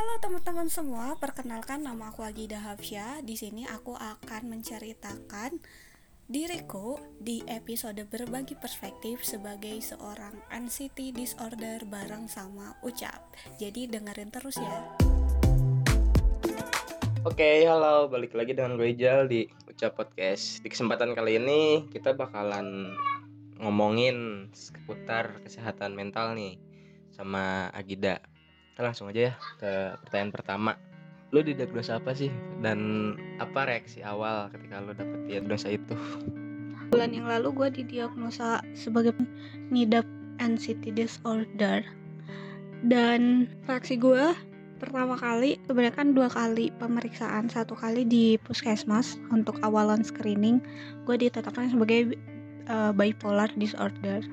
Halo teman-teman semua, perkenalkan nama aku Agida Hafsya. Di sini aku akan menceritakan diriku di episode berbagi perspektif sebagai seorang anxiety disorder bareng sama Ucap. Jadi dengerin terus ya. Oke, halo, balik lagi dengan gue Ijal di Ucap Podcast. Di kesempatan kali ini kita bakalan ngomongin seputar kesehatan mental nih sama Agida. Kita langsung aja ya ke pertanyaan pertama. Lu didiagnosa apa sih dan apa reaksi awal ketika lu dapet diagnosa itu? Bulan yang lalu gue didiagnosa sebagai ngidap anxiety disorder. Dan reaksi gue pertama kali sebenarnya kan dua kali pemeriksaan satu kali di puskesmas untuk awalan screening gue ditetapkan sebagai uh, bipolar disorder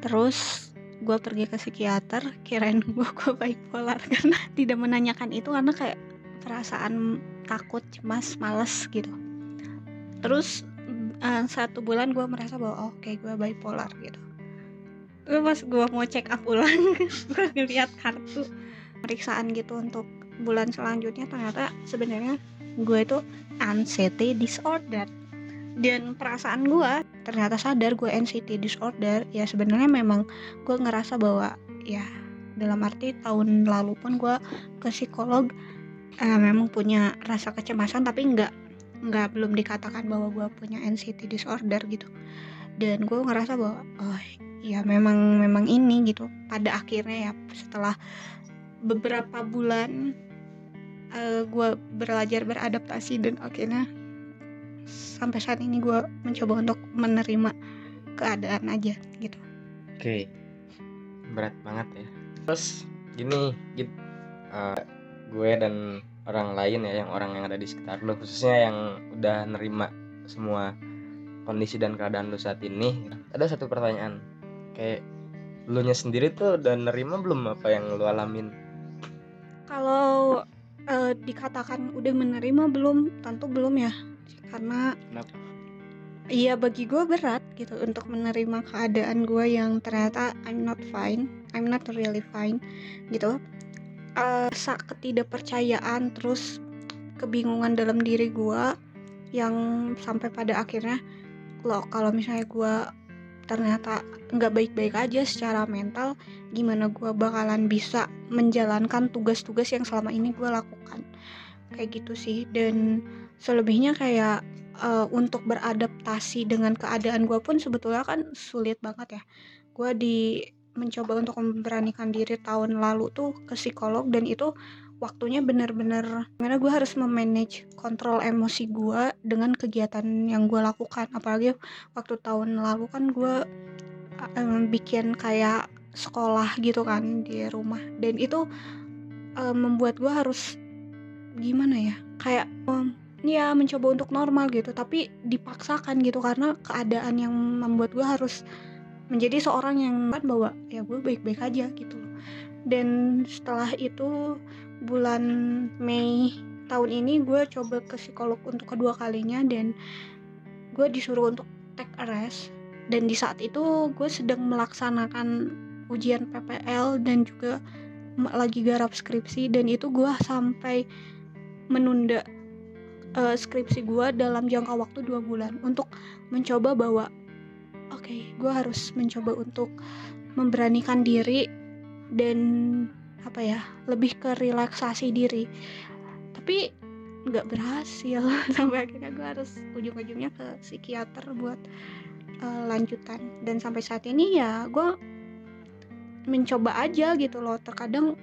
terus gue pergi ke psikiater kirain gue gue bipolar karena tidak menanyakan itu karena kayak perasaan takut cemas males gitu. Terus uh, satu bulan gue merasa bahwa oh, oke okay, gue bipolar gitu. Terus pas gue mau check up ulang gue ngeliat kartu pemeriksaan gitu untuk bulan selanjutnya ternyata sebenarnya gue itu anxiety disorder dan perasaan gue ternyata sadar gue anxiety disorder ya sebenarnya memang gue ngerasa bahwa ya dalam arti tahun lalu pun gue ke psikolog eh, memang punya rasa kecemasan tapi nggak nggak belum dikatakan bahwa gue punya anxiety disorder gitu. Dan gue ngerasa bahwa oh ya memang memang ini gitu. Pada akhirnya ya setelah beberapa bulan uh, gue belajar beradaptasi dan akhirnya sampai saat ini gue mencoba untuk menerima keadaan aja gitu. Oke, okay. berat banget ya. Terus gini, gitu, uh, gue dan orang lain ya, yang orang yang ada di sekitar lo, khususnya yang udah nerima semua kondisi dan keadaan lo saat ini. Ada satu pertanyaan, kayak lu nya sendiri tuh udah nerima belum apa yang lu alamin kalau uh, dikatakan udah menerima belum, tentu belum ya. Karena Kenapa? Iya bagi gue berat gitu untuk menerima keadaan gue yang ternyata I'm not fine, I'm not really fine gitu. Uh, ketidakpercayaan terus kebingungan dalam diri gue yang sampai pada akhirnya loh kalau misalnya gue ternyata nggak baik-baik aja secara mental gimana gue bakalan bisa menjalankan tugas-tugas yang selama ini gue lakukan kayak gitu sih dan selebihnya kayak uh, untuk beradaptasi dengan keadaan gue pun sebetulnya kan sulit banget ya. Gue di mencoba untuk memberanikan diri tahun lalu tuh ke psikolog dan itu waktunya bener-bener karena gue harus memanage kontrol emosi gue dengan kegiatan yang gue lakukan. Apalagi waktu tahun lalu kan gue um, bikin kayak sekolah gitu kan di rumah. Dan itu um, membuat gue harus gimana ya kayak um, ya mencoba untuk normal gitu tapi dipaksakan gitu karena keadaan yang membuat gue harus menjadi seorang yang kan bahwa ya gue baik-baik aja gitu. Dan setelah itu bulan Mei tahun ini gue coba ke psikolog untuk kedua kalinya dan gue disuruh untuk take a rest. Dan di saat itu gue sedang melaksanakan ujian PPL dan juga lagi garap skripsi dan itu gue sampai menunda uh, skripsi gue dalam jangka waktu dua bulan untuk mencoba bahwa oke okay, gue harus mencoba untuk memberanikan diri dan apa ya lebih ke relaksasi diri. Tapi nggak berhasil sampai akhirnya gue harus ujung-ujungnya ke psikiater buat uh, lanjutan. Dan sampai saat ini ya gue mencoba aja gitu loh terkadang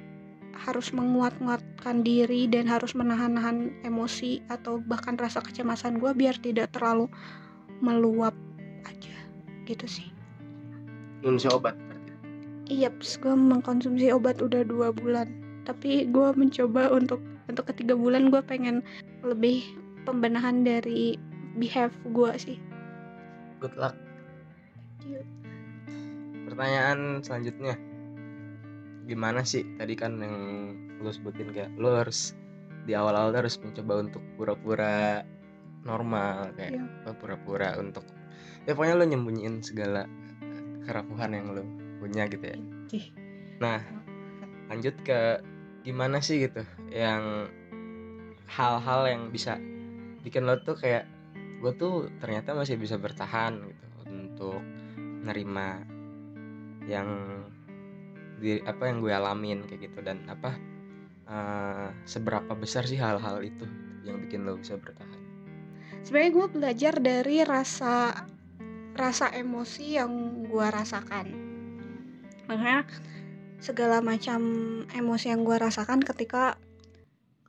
harus menguat-nguatkan diri dan harus menahan-nahan emosi atau bahkan rasa kecemasan gue biar tidak terlalu meluap aja gitu sih. Konsumsi obat Iya, gue mengkonsumsi obat udah dua bulan. Tapi gue mencoba untuk untuk ketiga bulan gue pengen lebih pembenahan dari behave gue sih. Good luck. Pertanyaan selanjutnya, gimana sih tadi kan yang lo sebutin kayak lo harus di awal-awal harus mencoba untuk pura-pura normal kayak yeah. pura-pura untuk ya pokoknya lo nyembunyiin segala kerapuhan yang lo punya gitu ya. Nah, lanjut ke gimana sih gitu yang hal-hal yang bisa bikin lo tuh kayak gue tuh ternyata masih bisa bertahan gitu untuk nerima yang di apa yang gue alamin kayak gitu. Dan apa uh, seberapa besar sih hal-hal itu yang bikin lo bisa bertahan? Sebenarnya gue belajar dari rasa rasa emosi yang gue rasakan. Makanya segala macam emosi yang gue rasakan ketika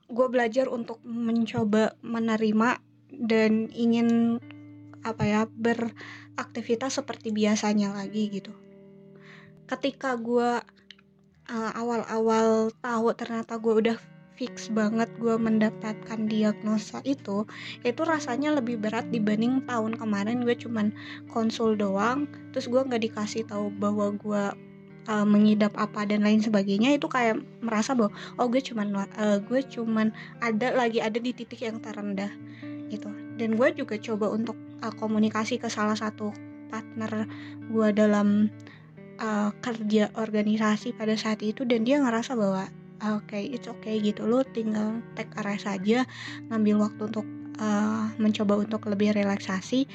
gue belajar untuk mencoba menerima dan ingin apa ya beraktivitas seperti biasanya lagi gitu ketika gue uh, awal-awal tahu ternyata gue udah fix banget gue mendapatkan diagnosa itu itu rasanya lebih berat dibanding tahun kemarin gue cuman konsul doang terus gue nggak dikasih tahu bahwa gue uh, mengidap apa dan lain sebagainya itu kayak merasa bahwa oh gue cuman uh, gue cuman ada lagi ada di titik yang terendah gitu. Dan gue juga coba untuk uh, komunikasi ke salah satu partner gue dalam uh, kerja organisasi pada saat itu dan dia ngerasa bahwa oke okay, it's okay gitu. Lo tinggal take a rest aja ngambil waktu untuk uh, mencoba untuk lebih relaksasi.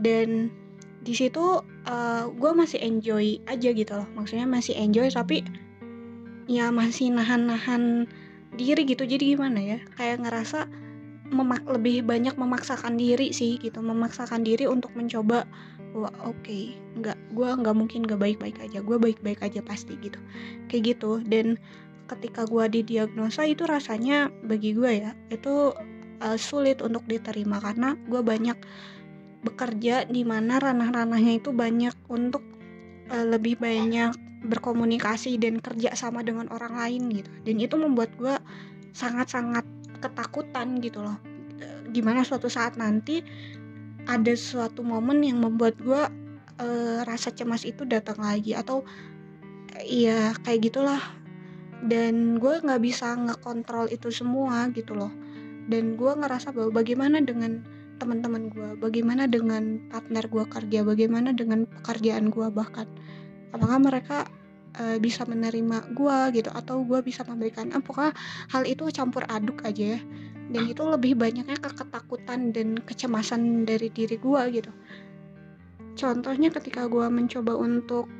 Dan di situ uh, eh, gue masih enjoy aja gitu loh. Maksudnya masih enjoy tapi ya masih nahan-nahan diri gitu. Jadi gimana ya? Kayak ngerasa memak lebih banyak memaksakan diri sih gitu. Memaksakan diri untuk mencoba wah oke. Okay, nggak gue nggak mungkin gak baik-baik aja. Gue baik-baik aja pasti gitu. Kayak gitu. Dan ketika gue didiagnosa itu rasanya bagi gue ya itu uh, sulit untuk diterima. Karena gue banyak bekerja di mana ranah-ranahnya itu banyak untuk uh, lebih banyak berkomunikasi dan kerja sama dengan orang lain gitu. Dan itu membuat gue sangat-sangat ketakutan gitu loh. Gimana suatu saat nanti ada suatu momen yang membuat gue uh, rasa cemas itu datang lagi atau ya kayak gitulah. Dan gue nggak bisa ngekontrol itu semua gitu loh. Dan gue ngerasa bahwa bagaimana dengan teman-teman gue bagaimana dengan partner gue kerja bagaimana dengan pekerjaan gue bahkan. Apakah mereka uh, bisa menerima gue gitu atau gue bisa memberikan apakah hal itu campur aduk aja ya dan itu lebih banyaknya ke ketakutan dan kecemasan dari diri gue gitu. Contohnya ketika gue mencoba untuk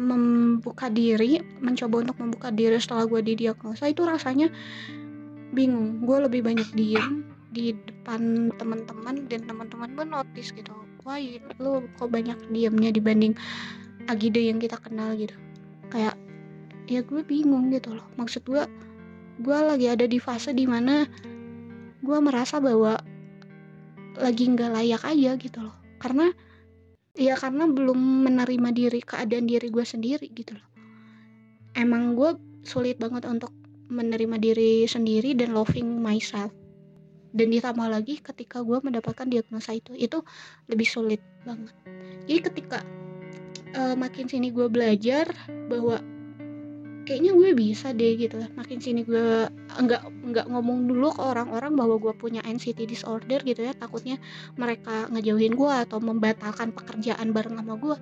membuka diri mencoba untuk membuka diri setelah gue didiagnosa itu rasanya bingung. Gue lebih banyak diem di depan teman-teman dan teman-teman pun notice gitu. Wah lu kok banyak diemnya dibanding Agide yang kita kenal gitu. Kayak ya gue bingung gitu loh. Maksud gue gue lagi ada di fase di mana gue merasa bahwa lagi nggak layak aja gitu loh. Karena ya karena belum menerima diri keadaan diri gue sendiri gitu loh. Emang gue sulit banget untuk menerima diri sendiri dan loving myself. Dan ditambah lagi ketika gue mendapatkan diagnosa itu itu lebih sulit banget. Jadi ketika uh, makin sini gue belajar bahwa kayaknya gue bisa deh gitu. Makin sini gue enggak enggak ngomong dulu ke orang-orang bahwa gue punya anxiety disorder gitu ya. Takutnya mereka ngejauhin gue atau membatalkan pekerjaan bareng sama gue.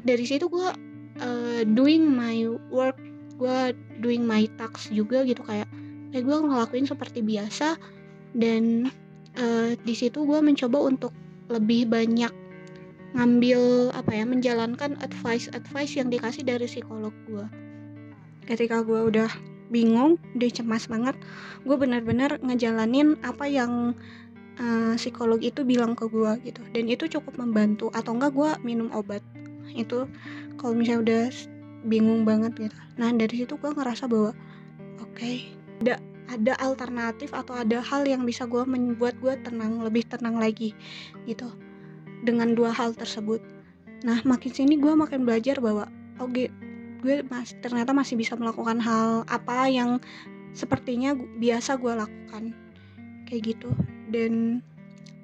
Dari situ gue uh, doing my work gue doing my tasks juga gitu. Kayak kayak gue ngelakuin seperti biasa. Dan uh, di situ gue mencoba untuk lebih banyak ngambil apa ya menjalankan advice advice yang dikasih dari psikolog gue ketika gue udah bingung udah cemas banget gue benar-benar ngejalanin apa yang uh, psikolog itu bilang ke gue gitu. Dan itu cukup membantu atau enggak gue minum obat. Itu kalau misalnya udah bingung banget gitu. Nah dari situ gue ngerasa bahwa oke okay, ada ada alternatif atau ada hal yang bisa gue membuat gue tenang lebih tenang lagi gitu dengan dua hal tersebut. Nah makin sini gue makin belajar bahwa oke okay, gue mas ternyata masih bisa melakukan hal apa yang sepertinya biasa gue lakukan. Kayak gitu. Dan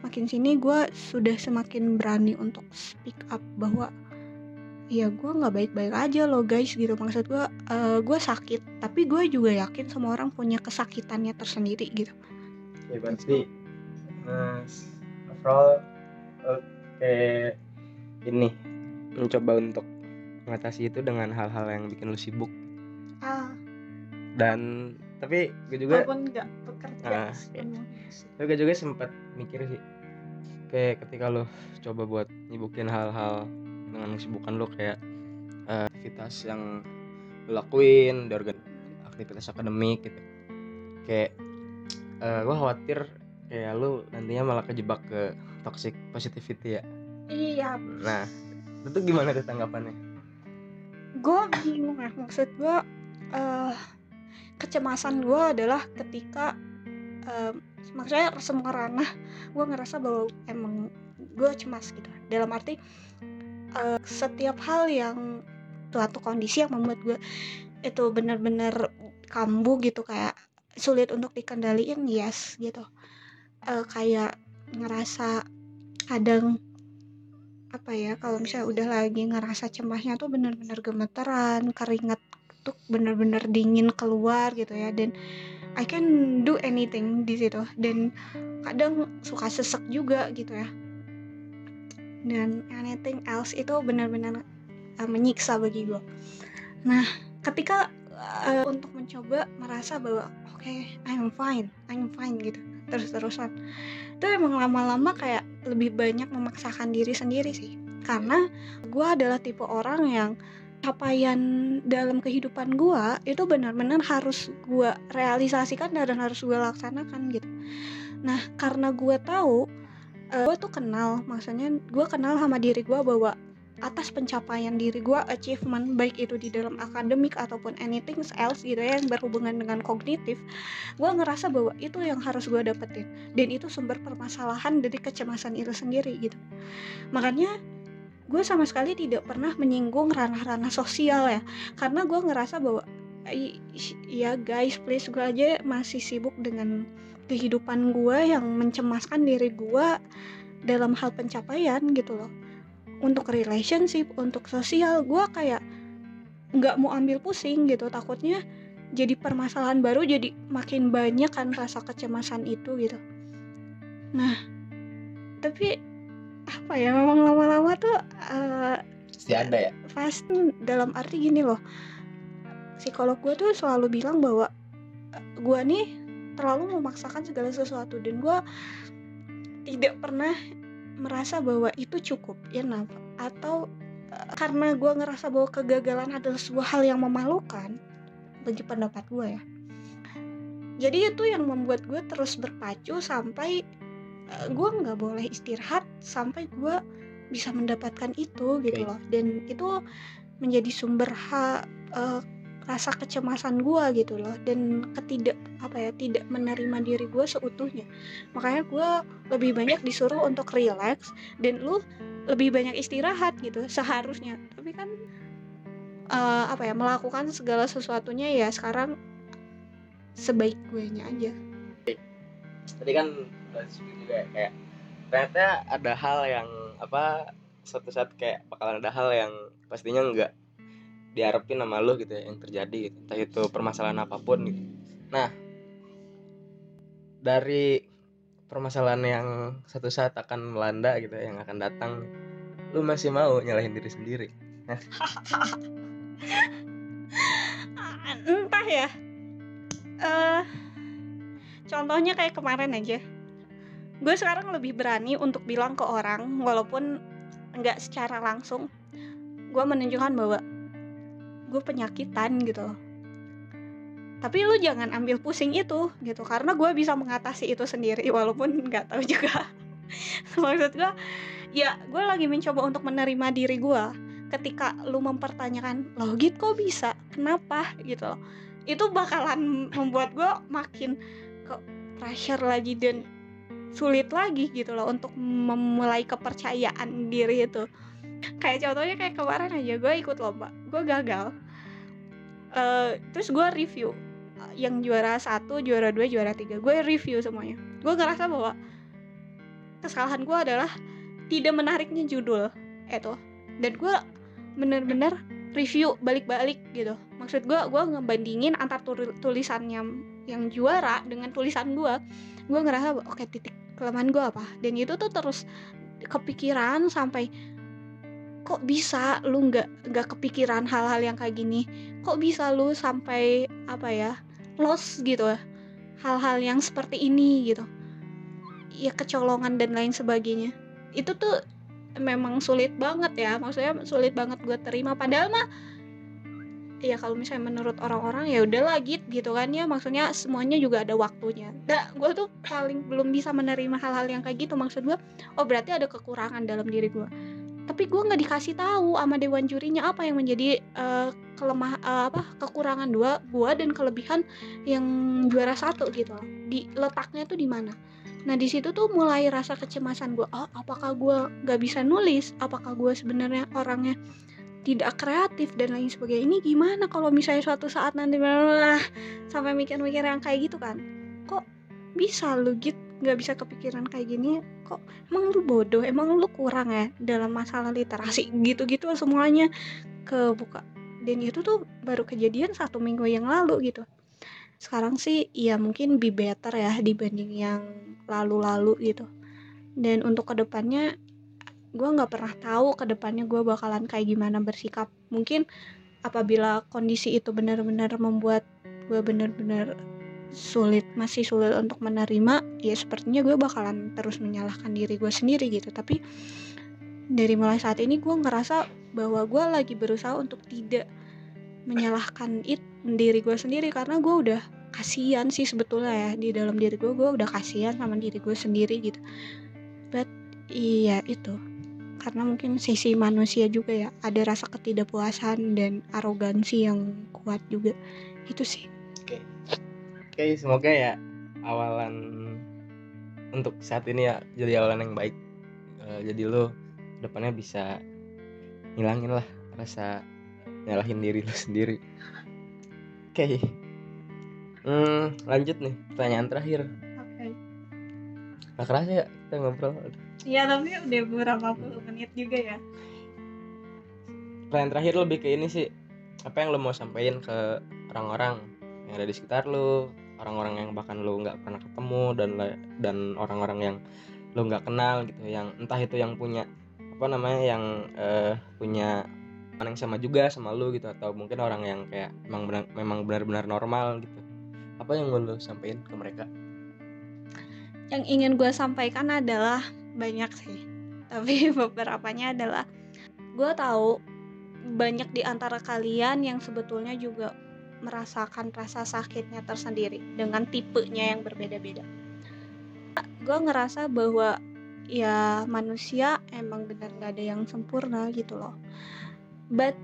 makin sini gue sudah semakin berani untuk speak up bahwa ya gue nggak baik-baik aja loh guys gitu. Maksud gue uh, gue sakit tapi gue juga yakin semua orang punya kesakitannya tersendiri gitu. Ya pasti mas overall oke okay. ini mencoba untuk mengatasi itu dengan hal-hal yang bikin lu sibuk. Ah. Dan tapi gue juga walaupun nggak bekerja Ah, sepenuhnya sih. tapi gue juga sempat mikir sih kayak ketika lo coba buat nyibukin hal-hal dengan kesibukan lo kayak eh, aktivitas yang lo lakuin di organ aktivitas akademik gitu. Kayak eh, gue khawatir kayak lo nantinya malah kejebak ke toxic positivity ya. Iya. Nah itu gimana tuh tanggapannya gue bingung ya maksud gue eh kecemasan gue adalah ketika eh, maksudnya semua ranah gue ngerasa bahwa emang gue cemas gitu. Dalam arti eh, setiap hal yang suatu kondisi yang membuat gue itu benar-benar kambuh gitu kayak sulit untuk dikendaliin yes gitu. Eh, kayak ngerasa kadang apa ya kalau misalnya udah lagi ngerasa cemasnya tuh bener-bener gemeteran keringat tuh bener-bener dingin keluar gitu ya dan I can do anything di situ. Dan kadang suka sesek juga gitu ya. Dan anything else itu benar-benar uh, menyiksa bagi gue nah ketika uh, untuk mencoba merasa bahwa oke I'm fine I'm fine gitu terus-terusan. Itu emang lama-lama kayak lebih banyak memaksakan diri sendiri sih. Karena gue adalah tipe orang yang capaian dalam kehidupan gue itu benar-benar harus gue realisasikan dan harus gue laksanakan gitu. Nah karena gue tahu gue tuh kenal maksudnya gue kenal sama diri gue bahwa atas pencapaian diri gue achievement baik itu di dalam akademik ataupun anything else gitu ya yang berhubungan dengan kognitif gue ngerasa bahwa itu yang harus gue dapetin. Dan itu sumber permasalahan dari kecemasan itu sendiri gitu. Makanya gue sama sekali tidak pernah menyinggung ranah-ranah sosial ya. Karena gue ngerasa bahwa "I- ya guys please. Gue aja masih sibuk dengan kehidupan gue yang mencemaskan diri gue dalam hal pencapaian gitu loh untuk relationship untuk sosial gue kayak nggak mau ambil pusing gitu. Takutnya jadi permasalahan baru jadi makin banyak kan rasa kecemasan itu gitu. Nah tapi apa ya memang lama-lama tuh eh, pasti ada ya? pasti dalam arti gini loh. Psikolog gue tuh selalu bilang bahwa gue nih terlalu memaksakan segala sesuatu dan gue tidak pernah merasa bahwa itu cukup ya kenapa atau eh, karena gue ngerasa bahwa kegagalan adalah sebuah hal yang memalukan bagi pendapat gue ya. Jadi itu yang membuat gue terus berpacu sampai eh, gue nggak boleh istirahat sampai gue bisa mendapatkan itu gitu loh. Dan itu menjadi sumber ha, eh, rasa kecemasan gue gitu loh dan ketidak apa ya tidak menerima diri gue seutuhnya. Makanya gue lebih banyak disuruh untuk relax dan lu lebih banyak istirahat gitu seharusnya. Tapi kan eh, apa ya melakukan segala sesuatunya ya sekarang sebaik gue nya aja. Tadi kan juga ya, kayak ternyata ada hal yang apa suatu saat kayak bakalan ada hal yang pastinya nggak diharapin sama lu gitu ya yang terjadi gitu. Entah itu permasalahan apa pun gitu. Nah dari permasalahan yang satu saat akan melanda gitu ya, yang akan datang lu masih mau nyalahin diri sendiri? Ah, entah ya. Eh contohnya kayak kemarin aja. Gue sekarang lebih berani untuk bilang ke orang walaupun nggak secara langsung gue menunjukkan bahwa gue penyakitan gitu. Loh tapi lu jangan ambil pusing itu gitu. Karena gue bisa mengatasi itu sendiri walaupun nggak tahu juga. Maksud gue ya gue lagi mencoba untuk menerima diri gue ketika lu mempertanyakan loh git kok bisa? Kenapa? Gitu loh. Itu bakalan membuat gue makin ke pressure lagi dan sulit lagi gitu loh untuk memulai kepercayaan diri itu kayak contohnya kayak kemarin aja gue ikut lomba gue gagal. Eh, terus gue review yang juara satu juara dua juara tiga gue review semuanya. Gue ngerasa bahwa kesalahan gue adalah tidak menariknya judul itu. Dan gue bener-bener review balik-balik gitu. Maksud gue gue ngebandingin antar tul- tulisannya yang juara dengan tulisan gue gue ngerasa oke titik kelemahan gue apa? Dan itu tuh terus kepikiran sampai kok bisa lu nggak nggak kepikiran hal-hal yang kayak gini? Kok bisa lu sampai apa ya lost gitu hal-hal yang seperti ini gitu. Ya kecolongan dan lain sebagainya. Itu tuh memang sulit banget ya. Maksudnya sulit banget gue terima. Padahal mah ya kalau misalnya menurut orang-orang ya udah lagi gitu kan ya. Maksudnya semuanya juga ada waktunya. Nah gue tuh paling belum bisa menerima hal-hal yang kayak gitu. Maksud gue oh berarti ada kekurangan dalam diri gue tapi gue nggak dikasih tahu sama dewan jurinya apa yang menjadi uh, kelemah uh, apa kekurangan dua gue dan kelebihan yang juara satu gitu di letaknya tuh di mana? Nah di situ tuh mulai rasa kecemasan gue oh apakah gue nggak bisa nulis? Apakah gue sebenarnya orangnya tidak kreatif dan lain sebagainya? Ini gimana kalau misalnya suatu saat nanti lah sampai mikir-mikir yang kayak gitu kan. Kok bisa lu gitu nggak bisa kepikiran kayak gini kok emang lu bodoh emang lu kurang ya dalam masalah literasi gitu-gitu semuanya. Kebuka dan itu tuh baru kejadian satu minggu yang lalu gitu. Sekarang sih ya mungkin be better ya dibanding yang lalu-lalu gitu. Dan untuk ke depannya gue nggak pernah tahu ke depannya gue bakalan kayak gimana bersikap. Mungkin apabila kondisi itu benar-benar membuat gue benar-benar sulit masih sulit untuk menerima ya sepertinya gue bakalan terus menyalahkan diri gue sendiri gitu. Tapi dari mulai saat ini gue ngerasa bahwa gue lagi berusaha untuk tidak menyalahkan it diri gue sendiri. Karena gue udah kasihan sih sebetulnya ya di dalam diri gue gue udah kasihan sama diri gue sendiri gitu. But iya itu. Karena mungkin sisi manusia juga ya ada rasa ketidakpuasan dan arogansi yang kuat juga. Itu sih oke semoga ya awalan untuk saat ini ya jadi awalan yang baik uh, jadi lo depannya bisa ngilangin lah rasa nyalahin diri lo sendiri oke okay. hmm, lanjut nih pertanyaan terakhir oke okay. Gak kerasa ya kita ngobrol Iya tapi udah beberapa puluh menit juga ya. Pertanyaan terakhir lebih ke ini sih apa yang lo mau sampaikan ke orang-orang yang ada di sekitar lo, orang-orang yang bahkan lo nggak pernah ketemu dan dan orang-orang yang lo nggak kenal gitu, yang entah itu yang punya apa namanya yang uh, punya yang sama juga sama lo gitu atau mungkin orang yang kayak memang benar memang benar-benar normal gitu. Apa yang lo sampaikan ke mereka? Yang ingin gue sampaikan adalah banyak sih tapi beberapanya adalah gue tahu banyak di antara kalian yang sebetulnya juga merasakan rasa sakitnya tersendiri dengan tipenya yang berbeda-beda. Gue ngerasa bahwa ya manusia emang benar gak ada yang sempurna gitu loh. But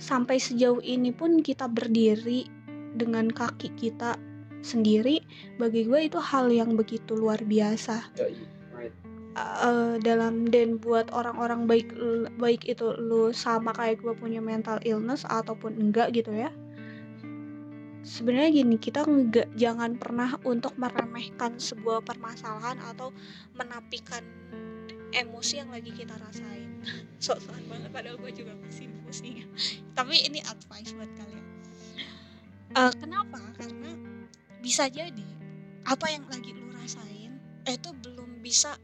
sampai sejauh ini pun kita berdiri dengan kaki kita sendiri bagi gue itu hal yang begitu luar biasa uh, dalam dan buat orang-orang baik baik itu lu sama kayak gue punya mental illness ataupun enggak gitu ya. Sebenarnya gini kita enggak jangan pernah untuk meremehkan sebuah permasalahan atau menapikan emosi yang lagi kita rasain. Sok-sokan banget padahal gue juga masih pusing tapi ini advice buat kalian. Uh, kenapa? Karena bisa jadi apa yang lagi lu rasain itu belum bisa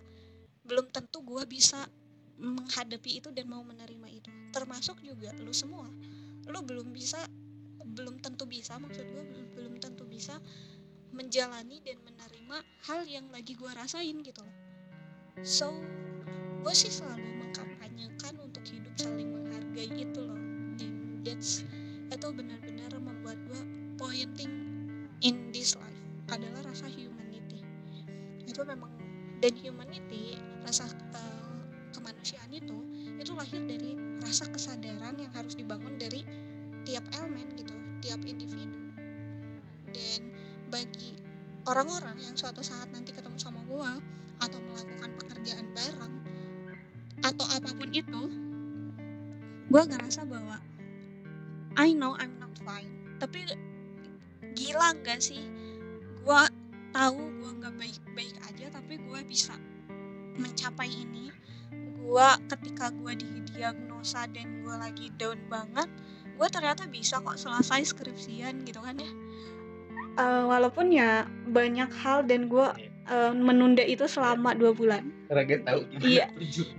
belum tentu gue bisa menghadapi itu dan mau menerima itu. Termasuk juga lu semua. Lu belum bisa belum tentu bisa maksud gue belum tentu bisa menjalani dan menerima hal yang lagi gue rasain gitu loh. So gue sih selalu mengkampanyekan untuk hidup saling menghargai itu loh. And that's itu benar-benar membuat gue pointing in this life adalah rasa humanity. Itu memang dan humanity rasa uh, kemanusiaan itu itu lahir dari rasa kesadaran yang harus dibangun dari tiap elemen gitu tiap individu. Dan bagi orang-orang yang suatu saat nanti ketemu sama gua atau melakukan pekerjaan bareng atau apa pun itu gua ngerasa bahwa I know I'm not fine. Tapi gila gak sih? Gue tahu gue nggak baik-baik aja tapi gue bisa mencapai ini. Gue ketika gue didiagnosa dan gue lagi down banget gue ternyata bisa kok selesai skripsian gitu kan ya. Uh, walaupun ya banyak hal dan gue uh, menunda itu selama dua bulan. Raga tahu iya.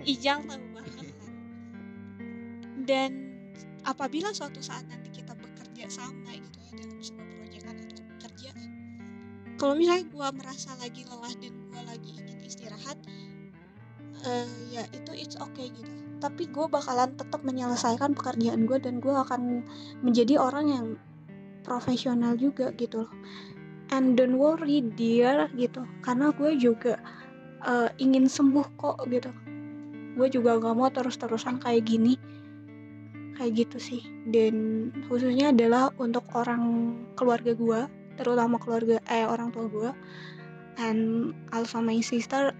Ijal tahu banget kan. Dan apabila suatu saat nanti kita bekerja sama gitu ya dalam sebuah proyekan atau pekerjaan kalau misalnya gue merasa lagi lelah dan gue lagi ingin istirahat uh, ya itu it's okay gitu. Tapi gue bakalan tetap menyelesaikan pekerjaan gue dan gue akan menjadi orang yang profesional juga gitu loh. And don't worry dear gitu. Karena gue juga uh, ingin sembuh kok gitu. Gue juga gak mau terus-terusan kayak gini kayak gitu sih. Dan khususnya adalah untuk orang keluarga gue terutama keluarga eh orang tua gue and also my sister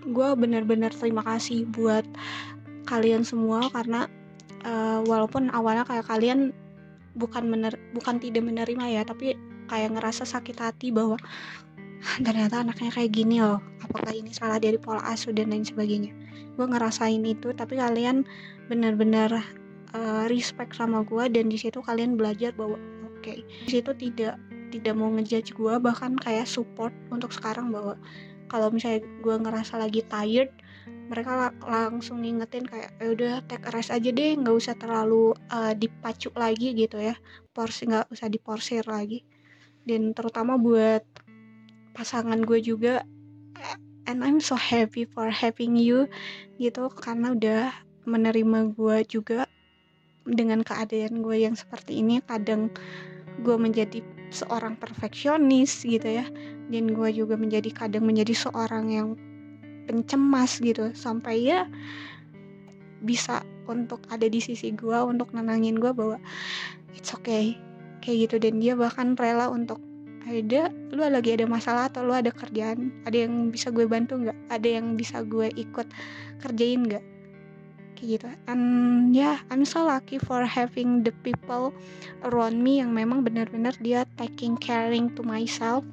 gue benar-benar terima kasih buat kalian semua karena uh, walaupun awalnya kayak kalian bukan mener bukan tidak menerima ya tapi kayak ngerasa sakit hati bahwa ternyata anaknya kayak gini loh apakah ini salah dari pola asuh dan lain sebagainya? Gue ngerasain itu tapi kalian benar-benar uh, respect sama gue dan di situ kalian belajar bahwa oke okay, di situ tidak tidak mau ngejudge gue bahkan kayak support untuk sekarang bahwa kalau misalnya gue ngerasa lagi tired mereka langsung ngingetin kayak ya udah take rest aja deh nggak usah terlalu uh, dipacu lagi gitu ya. Porsi nggak usah diporsir lagi. Dan terutama buat pasangan gue juga and I'm so happy for having you gitu. Karena udah menerima gue juga dengan keadaan gue yang seperti ini kadang gue menjadi seorang perfeksionis gitu ya. Dan gue juga menjadi kadang menjadi seorang yang pencemas gitu. Sampai ya bisa untuk ada di sisi gue untuk nenangin gue bahwa it's okay kayak gitu. Dan dia bahkan rela untuk ada lu lagi ada masalah atau lu ada kerjaan? Ada yang bisa gue bantu nggak? Ada yang bisa gue ikut kerjain nggak gitu and yeah I'm so lucky for having the people around me yang memang benar-benar dia taking caring to myself.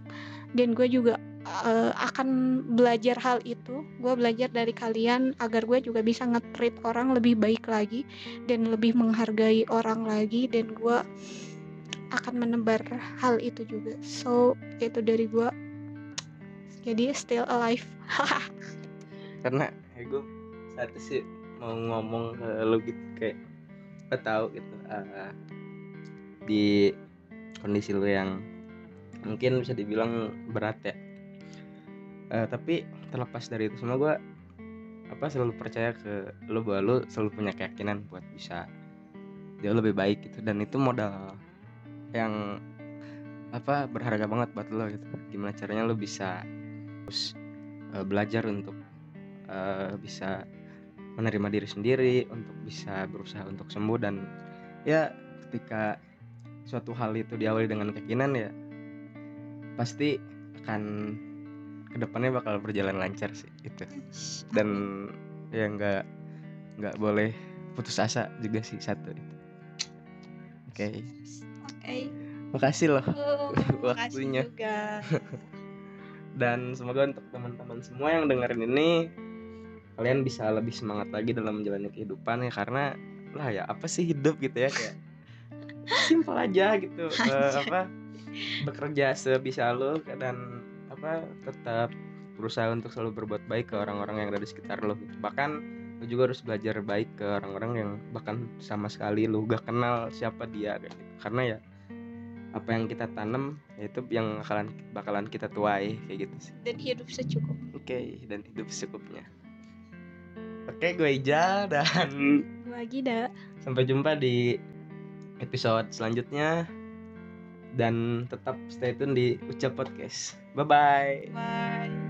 Dan gue juga uh, akan belajar hal itu. Gue belajar dari kalian agar gue juga bisa nge-treat orang lebih baik lagi dan lebih menghargai orang lagi. Dan gue akan menebar hal itu juga. So itu dari gue. Jadi still alive. Karena ya gue satu sih mau ngomong ke lo gitu kayak lo tahu gitu uh, di kondisi lo yang mungkin bisa dibilang berat ya. Uh, tapi terlepas dari itu semua gue apa selalu percaya ke lo bahwa lo selalu punya keyakinan buat bisa jauh lebih baik gitu. Dan itu modal yang apa berharga banget buat lo gitu. Gimana caranya lo bisa terus uh, belajar untuk uh, bisa menerima diri sendiri untuk bisa berusaha untuk sembuh dan ya ketika suatu hal itu diawali dengan keyakinan ya pasti akan ke depannya bakal berjalan lancar sih itu dan ya nggak nggak boleh putus asa juga sih satu itu oke okay. oke okay. makasih loh oh, waktunya juga. dan semoga untuk teman-teman semua yang dengerin ini kalian bisa lebih semangat lagi dalam menjalani kehidupan ya karena lah ya apa sih hidup gitu ya kayak simpel aja gitu uh, apa bekerja sebisa lo dan apa tetap berusaha untuk selalu berbuat baik ke orang-orang yang ada di sekitar lo bahkan lo juga harus belajar baik ke orang-orang yang bahkan sama sekali lo gak kenal siapa dia gitu. karena ya apa yang kita tanam ya itu yang bakalan bakalan kita tuai kayak gitu sih. Dan hidup secukup. Oke okay, dan hidup secukupnya Oke, gue Ijal dan gue Gida. Sampai jumpa di episode selanjutnya dan tetap stay tune di Ucap Podcast. Bye-bye. Bye.